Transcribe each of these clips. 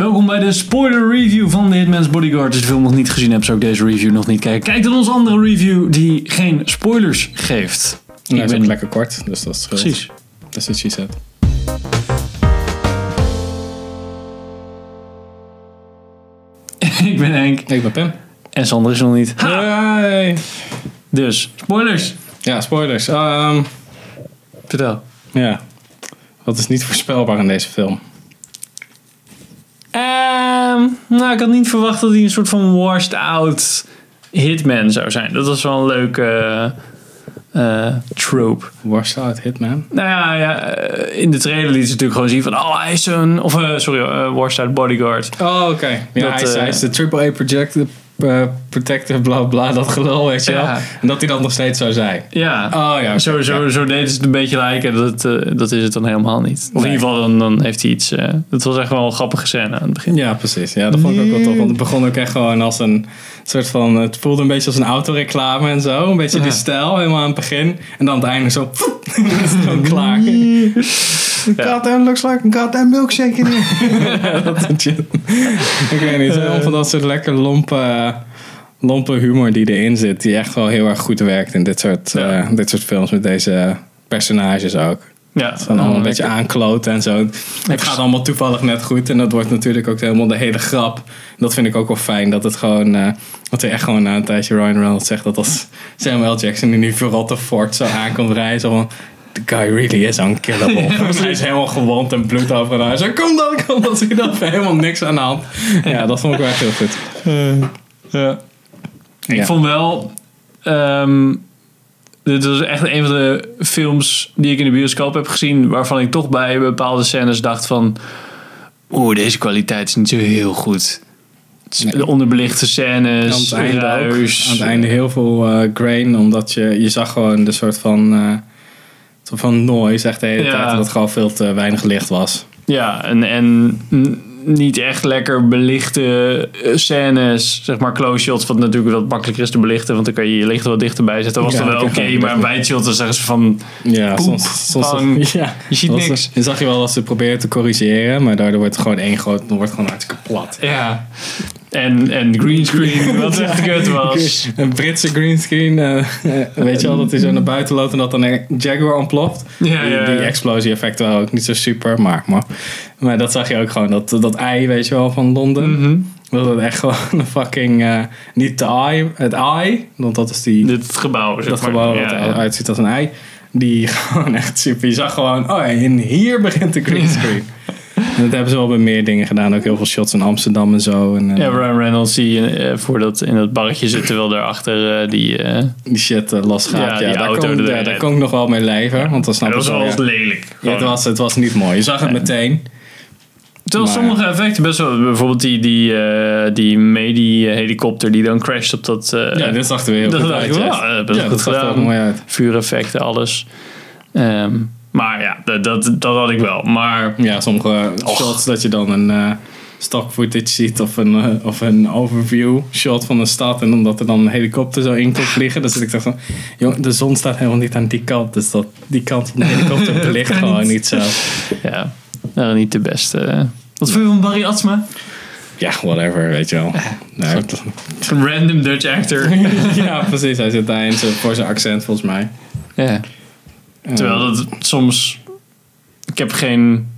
Welkom bij de spoiler review van The Hitman's Bodyguard. Als je de film nog niet gezien hebt, zou ik deze review nog niet kijken. Kijk dan onze andere review die geen spoilers geeft. Nou, ik is ook lekker kort, dus dat is scheelt. precies. Dat is wat she said. ik ben Henk Ik ben Pim. en Sander is nog niet. Hey. Dus, spoilers. Ja, spoilers. Ehm, Vertel. ja. Wat is niet voorspelbaar in deze film? Ehm, nou, ik had niet verwacht dat hij een soort van washed out hitman zou zijn. Dat was wel een leuke eh, trope. Washed Out Hitman. Nou ja, ja eh, in de trailer liet ze natuurlijk gewoon zien van... Oh, hij is een... Of, sorry, washed out bodyguard. Oh, oké. Ja, Dat, hij, is, de AAA project, eh, protector, bla bla, dat gelul, weet je wel. Ja. En dat hij dan nog steeds zou zijn. Ja. Oh ja. Zo, zo, zo deden ze het een beetje lijken. Dat, eh, dat is het dan helemaal niet. Of in ieder geval, dan, dan heeft hij iets... eh dat was echt wel een grappige scène aan het begin. Ja, precies. Ja, dat vond ik ook wel tof. Want het begon ook echt gewoon als een soort van... Het voelde een beetje als een autoreclame en zo. Een beetje die stijl, helemaal aan het begin. En dan aan het einde zo... dan is het gewoon klaar. Goddamn looks like a goddamn milkshake in here. dat shit. Ik weet niet. Helemaal van dat soort lekker lompe, lompe humor die erin zit. Die echt wel heel erg goed werkt in dit soort, Ja. eh, dit soort films. Met deze personages ook. Ja, Van allemaal een beetje aankloten en zo. Het gaat allemaal toevallig net goed. En dat wordt natuurlijk ook helemaal de hele grap. Dat vind ik ook wel fijn. Dat het gewoon... eh dat hij echt gewoon na een tijdje Ryan Reynolds zegt... dat als Samuel Jackson in die verrotte fort zo aankomt rijden... Zo van... The guy really is unkillable. hij is helemaal gewond en bloed overal. Hij zegt, kom dan, kom dan. Zie je dat? Helemaal niks aan de hand. Ja, dat vond ik wel echt heel goed. Ja. Ik Ja. vond wel... ehm, dit was echt een van de films die ik in de bioscoop heb gezien... waarvan ik toch bij bepaalde scènes dacht van... Oeh, deze kwaliteit is niet zo heel goed. Nee. De onderbelichte aan scènes, het einde ook. Aan het einde heel veel eh, grain. Omdat je, je zag gewoon de soort van... eh, van noise echt de hele Ja. tijd. Dat het gewoon veel te weinig licht was. Ja, en, en niet echt lekker belichte eh, scènes, zeg maar close shots, wat natuurlijk wat makkelijker is te belichten, want dan kan je je licht wat dichterbij zetten. Dat was Ja, dan wel oké, maar wide shot, dan zeggen ze van, Ja, Poep, soms, soms bang. ja. je ziet niks. Dan zag je wel dat ze proberen te corrigeren, maar daardoor wordt het gewoon één groot, wordt gewoon hartstikke plat. Ja. En, en greenscreen, wat echt kut was. Een Britse greenscreen, eh, eh, weet je wel, dat hij zo naar buiten loopt en dat dan een Jaguar ontploft. Ja, die, ja, die explosie-effecten waren ook niet zo super, maar, maar, maar dat zag je ook gewoon, dat, dat ei, weet je wel, van Londen. Mhm. Dat het echt gewoon een fucking, eh, niet de ei, het ei, want dat is die, Dit gebouw, zeg dat maar. gebouw Ja, wat ja. eruit ziet als een ei. Die gewoon echt super. Je zag gewoon, oh en hier begint de greenscreen. En dat hebben ze wel bij meer dingen gedaan. Ook heel veel shots in Amsterdam en zo. En, eh, Ja, Ryan Reynolds die eh, voor dat, in dat barretje zit, terwijl daarachter eh, die... die shit eh, losgaat. Ja, Ja, daar, auto kon, ja, daar kon ik nog wel mee leven. Want dan snap dat was wel. lelijk. Ja, het, was, het was niet mooi. Je zag het meteen. Terwijl Maar- sommige effecten best wel... Bijvoorbeeld die, die, eh die Medi-helikopter die dan crasht op dat... Ja, dit zag er weer heel dat goed uit. wel, ja. best Ja, goed dat zag er gedaan. mooi uit. vuureffecten, alles. Ehm, maar ja, dat, dat, dat had ik wel. Maar Ja, sommige shots dat je dan een eh stock footage ziet of een, eh, of een overview shot van een stad en omdat er dan een helikopter zo in komt vliegen, dan zit ik toch van, joh, de zon staat helemaal niet aan die kant, dus dat, die kant van de helikopter belicht gewoon niet zo. ja, waren niet de beste. Wat vond je van Barry Atsma? Ja, whatever, weet je wel. Nee, Een random Dutch actor. ja, precies, hij zit daarin voor zijn accent volgens mij. ja. Terwijl dat soms... Ik heb geen...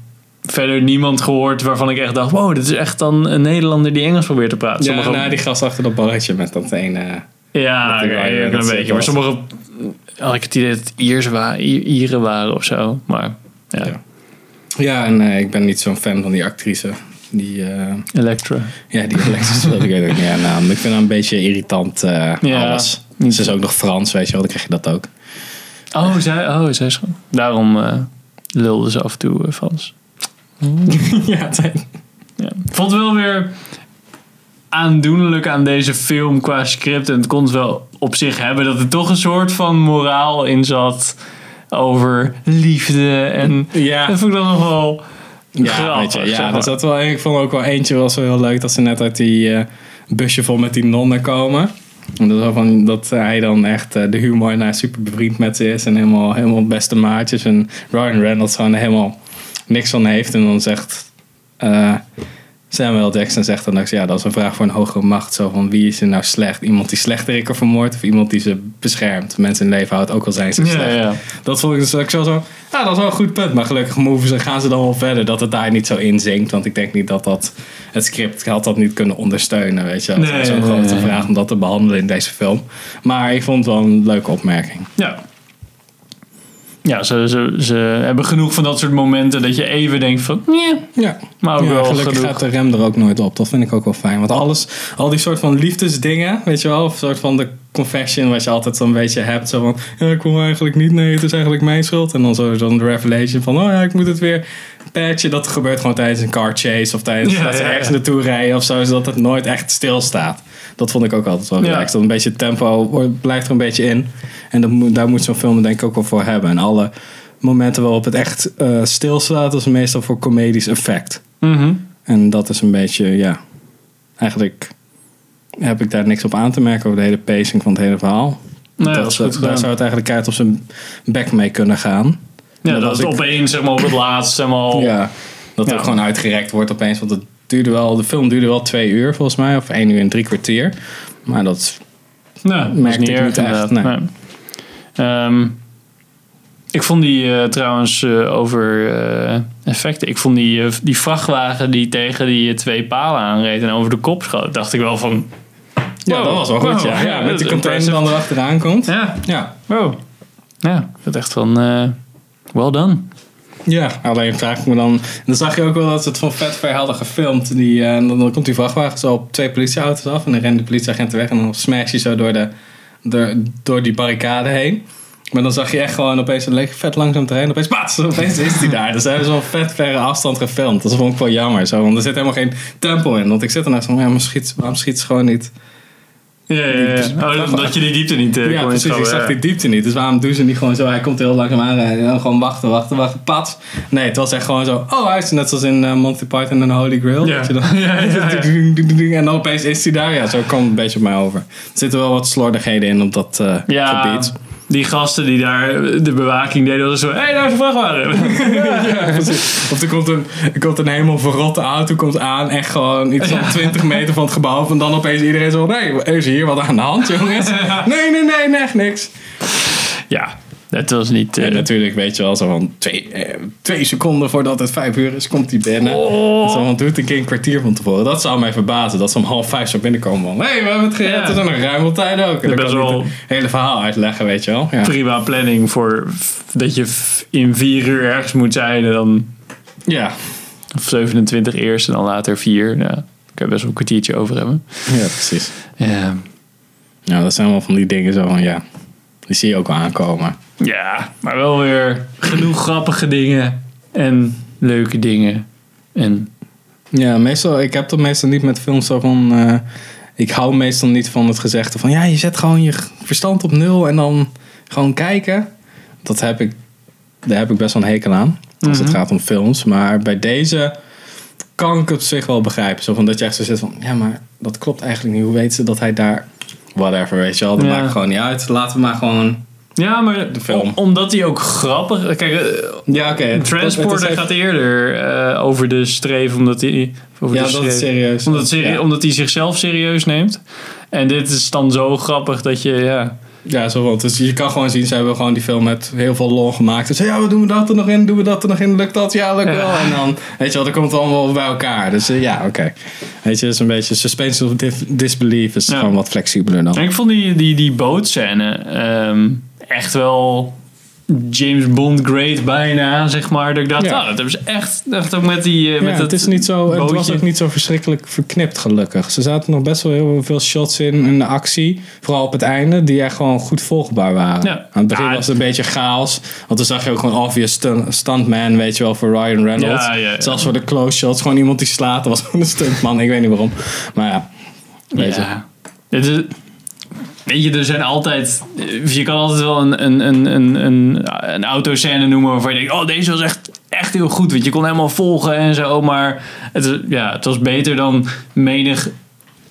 Verder niemand gehoord waarvan ik echt dacht... Wow, dit is echt dan een Nederlander die Engels probeert te praten. ja, Sommige, nou, die gast achter dat barretje met dat ene... ja, dat Ryan een beetje. Maar sommige had ik het idee dat het Iers wa- I- Ieren waren of zo. Maar ja, Ja. Ja, en eh, ik ben niet zo'n fan van die actrice. Die, eh, Electra. Ja, die wilde ik weet ook niet haar naam. Ik vind haar een beetje irritant Ja. alles. Ze is ook nog Frans, weet je wel. Dan krijg je dat ook. Oh, zij, oh, zij is gewoon... Daarom eh lulde ze af en toe uh, Frans. ja, het zijn- Ja. Ik vond het wel weer aandoenlijk aan deze film qua script. En het kon het wel op zich hebben dat er toch een soort van moraal in zat over liefde. En ja. dat vond ik dan nog wel Ja, grappig. weet je, zeg ja maar. er zat wel, ik vond ook wel eentje was wel heel leuk dat ze net uit die eh, busje vol met die nonnen komen. En dat, wel van, dat hij dan echt eh, de humor naar super bevriend met ze is en helemaal, helemaal beste maatjes. En Ryan Reynolds gewoon helemaal niks van heeft. En dan zegt, eh, Samuel Jackson zegt dan ook, ja, dat is een vraag voor een hogere macht. Zo van, wie is er nou slecht? Iemand die slechterikken vermoordt of iemand die ze beschermt? Mensen in leven houdt, ook al zijn ze Ja, slecht. ja. Dat vond ik dus ook zo, zo, ja, dat is wel een goed punt. Maar gelukkig moven ze, gaan ze dan wel verder dat het daar niet zo in zinkt. Want ik denk niet dat dat, het script had dat niet kunnen ondersteunen, weet je. Dat Nee, is zo'n nee, grote nee. vraag om dat te behandelen in deze film. Maar ik vond het wel een leuke opmerking. Ja. Ja, ze, ze, ze hebben genoeg van dat soort momenten dat je even denkt van, ja, Ja, maar ook ja, wel gelukkig genoeg. gaat de rem er ook nooit op. Dat vind ik ook wel fijn. Want alles, al die soort van liefdesdingen, weet je wel, of soort van de confession wat je altijd zo'n beetje hebt. Zo van, ja, ik wil eigenlijk niet, nee, het is eigenlijk mijn schuld. En dan zo dan de revelation van, oh ja, ik moet het weer patchen. Dat gebeurt gewoon tijdens een car chase of tijdens Ja, dat ze ergens naartoe rijden of zo. Zodat het nooit echt stilstaat. Dat vond ik ook altijd wel Ja. relaxed. Dat een beetje tempo blijft er een beetje in. En dat daar moet zo'n film denk ik ook wel voor hebben. En alle momenten waarop het echt eh, stilstaat, dat is meestal voor comedisch effect. Mhm. En dat is een beetje, ja. Eigenlijk heb ik daar niks op aan te merken over de hele pacing van het hele verhaal. Nee, dat, dat daar gedaan. zou het eigenlijk uit op zijn bek mee kunnen gaan. Ja, dat als het ik- opeens, zeg maar, op het laatst, zeg maar, al- Ja, dat Ja. er gewoon uitgerekt wordt opeens. Want het duurde wel, de film duurde wel twee uur volgens mij, of één uur en drie kwartier. Maar dat, Ja, dat is merkte niet ik erg niet echt, nee. Nee. Ehm, ik vond die eh, trouwens eh, over eh, effecten. Ik vond die, die vrachtwagen die tegen die twee palen aanreed en over de kop schoot. Dacht ik wel van. ja, wow, dat was wel goed. wow, ja. Met die container impressive. dan erachteraan komt. Ja, Ja. wow. Ja, dat echt van. well done. Ja, alleen vraag ik me dan. Dan zag je ook wel dat ze het van vet ver hadden gefilmd. Die, eh, en dan, komt die vrachtwagen zo op twee politieauto's af. En dan rennen de politieagenten weg. En dan smash je zo door, de, door, die barricade heen. Maar dan zag je echt gewoon opeens een leeg vet langzaam terrein. Opeens, pats, opeens is hij daar. Dus hebben wel vet verre afstand gefilmd. Dat vond ik wel jammer. Zo, want er zit helemaal geen tempo in. Want ik zit ernaast van, ja, maar schiet, waarom schiet ze gewoon niet? Ja, ja, ja. Oh, omdat je die diepte niet eh, ja, precies. Ik zag ja. die diepte niet. Dus waarom doen ze niet gewoon zo? Hij komt heel langzaam aanrijden. En dan gewoon wachten, wachten, wachten. Pat. Nee, het was echt gewoon zo. Oh, hij is net zoals in eh, Monty Python en Holy Grail. Ja. Dat je dan, Ja, ja, ja. En dan opeens is hij daar. Ja, zo kwam het een beetje op mij over. Er zitten wel wat slordigheden in op dat Ja, gebied. Die gasten die daar de bewaking deden, was zo: hé, hey, daar is een vrachtwagen. Ja, precies. Of er komt een, er komt een helemaal verrotte auto komt aan. Echt gewoon iets van 20 meter van het gebouw. En dan opeens iedereen zo. Nee, is hier wat aan de hand, jongens? Nee, nee, nee, nee, echt niks. ja, dat was niet. eh, En natuurlijk weet je wel, zo van twee, eh, twee seconden voordat het vijf uur is, komt hij binnen. Oh. Zo van, doe het een keer een kwartier van tevoren. Dat zou mij verbazen, dat ze om half vijf zou binnenkomen. Van, hey, we hebben het gered, Ja. er zijn nog ruim op tijd ook. En dan Best wel- het hele verhaal uitleggen, weet je wel. Ja, prima planning voor dat je in vier uur ergens moet zijn en dan ja. of 27 eerst en dan later vier. Ja, daar kan je best wel een kwartiertje over hebben. ja precies. Ja, Ja, dat zijn wel van die dingen zo van, ja, die zie je ook wel aankomen. Ja maar wel weer genoeg grappige dingen en leuke dingen. En Ja, meestal, ik heb dat meestal niet met films zo van... eh, ik hou meestal niet van het gezegde van... Ja, je zet gewoon je verstand op nul en dan gewoon kijken. Dat heb ik, daar heb ik best wel een hekel aan. Als het Mhm. gaat om films. Maar bij deze kan ik het op zich wel begrijpen. Zo van dat je echt zo zit van... Ja, maar dat klopt eigenlijk niet. Hoe weet ze dat hij daar... Whatever, weet je wel. Dat Ja. maakt gewoon niet uit. Laten we maar gewoon... ja, maar De film. om- omdat hij ook grappig... Kijk, eh, Ja, oké. het Transporter gaat eerder eh, over de streef, omdat hij... Over Ja, de dat is serieus. Omdat, serie- Ja. omdat hij zichzelf serieus neemt. En dit is dan zo grappig dat je, ja... Ja, zo wat. Dus je kan gewoon zien, ze hebben gewoon die film met heel veel lol gemaakt. Dus ja, we doen we dat er nog in? Doen we dat er nog in? Lukt dat? Ja, lukt Ja. wel. En dan, weet je wel, dan komt het allemaal bij elkaar. Dus eh, ja, oké. Weet je, het is een beetje suspension of disbelief is Ja. gewoon wat flexibeler dan. En ik vond die, die, die bootscène ehm, echt wel James Bond great bijna, zeg maar. Dat ik dacht, Ja. nou, dat hebben ze echt, echt ook met die... eh, Ja, met het, is niet zo, het was ook niet zo verschrikkelijk verknipt, gelukkig. Ze zaten nog best wel heel veel shots in in de actie. Vooral op het einde, die echt gewoon goed volgbaar waren. Ja. Aan het begin was het een beetje chaos. Want dan zag je ook gewoon obvious stun- stuntman, weet je wel, voor Ryan Reynolds. Ja, ja, ja. Zelfs voor de close shots, gewoon iemand die slaat. Dat was gewoon een stuntman, ik weet niet waarom. Maar ja, weet je. Is, weet je, er zijn altijd... Je kan altijd wel een, een, een, een, een, een autoscène noemen waarvan je denkt... Oh, deze was echt, echt heel goed. Want je kon helemaal volgen en zo. Maar het, is- ja, het was beter dan menig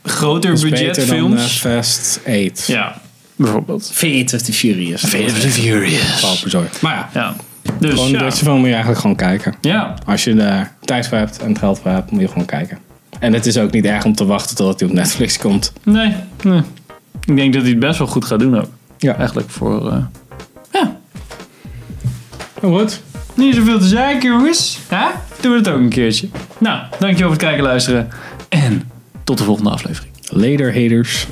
groter budget beter dan films. eh, Fast 8. ja, bijvoorbeeld. Fate of the Furious. Furious. Paul bezorgd. Maar ja, Ja. Dus gewoon ja. deze film moet je eigenlijk gewoon kijken. ja. Als je er tijd voor hebt en het geld voor hebt, moet je gewoon kijken. En het is ook niet erg om te wachten totdat hij op Netflix komt. Nee, nee. Ik denk dat hij het best wel goed gaat doen ook. Ja. Eigenlijk voor... eh, ja, Goed. niet zoveel te zeiken jongens. Ja? Doen we het ook een keertje. Nou, dankjewel voor het kijken en luisteren. En tot de volgende aflevering. Later haters.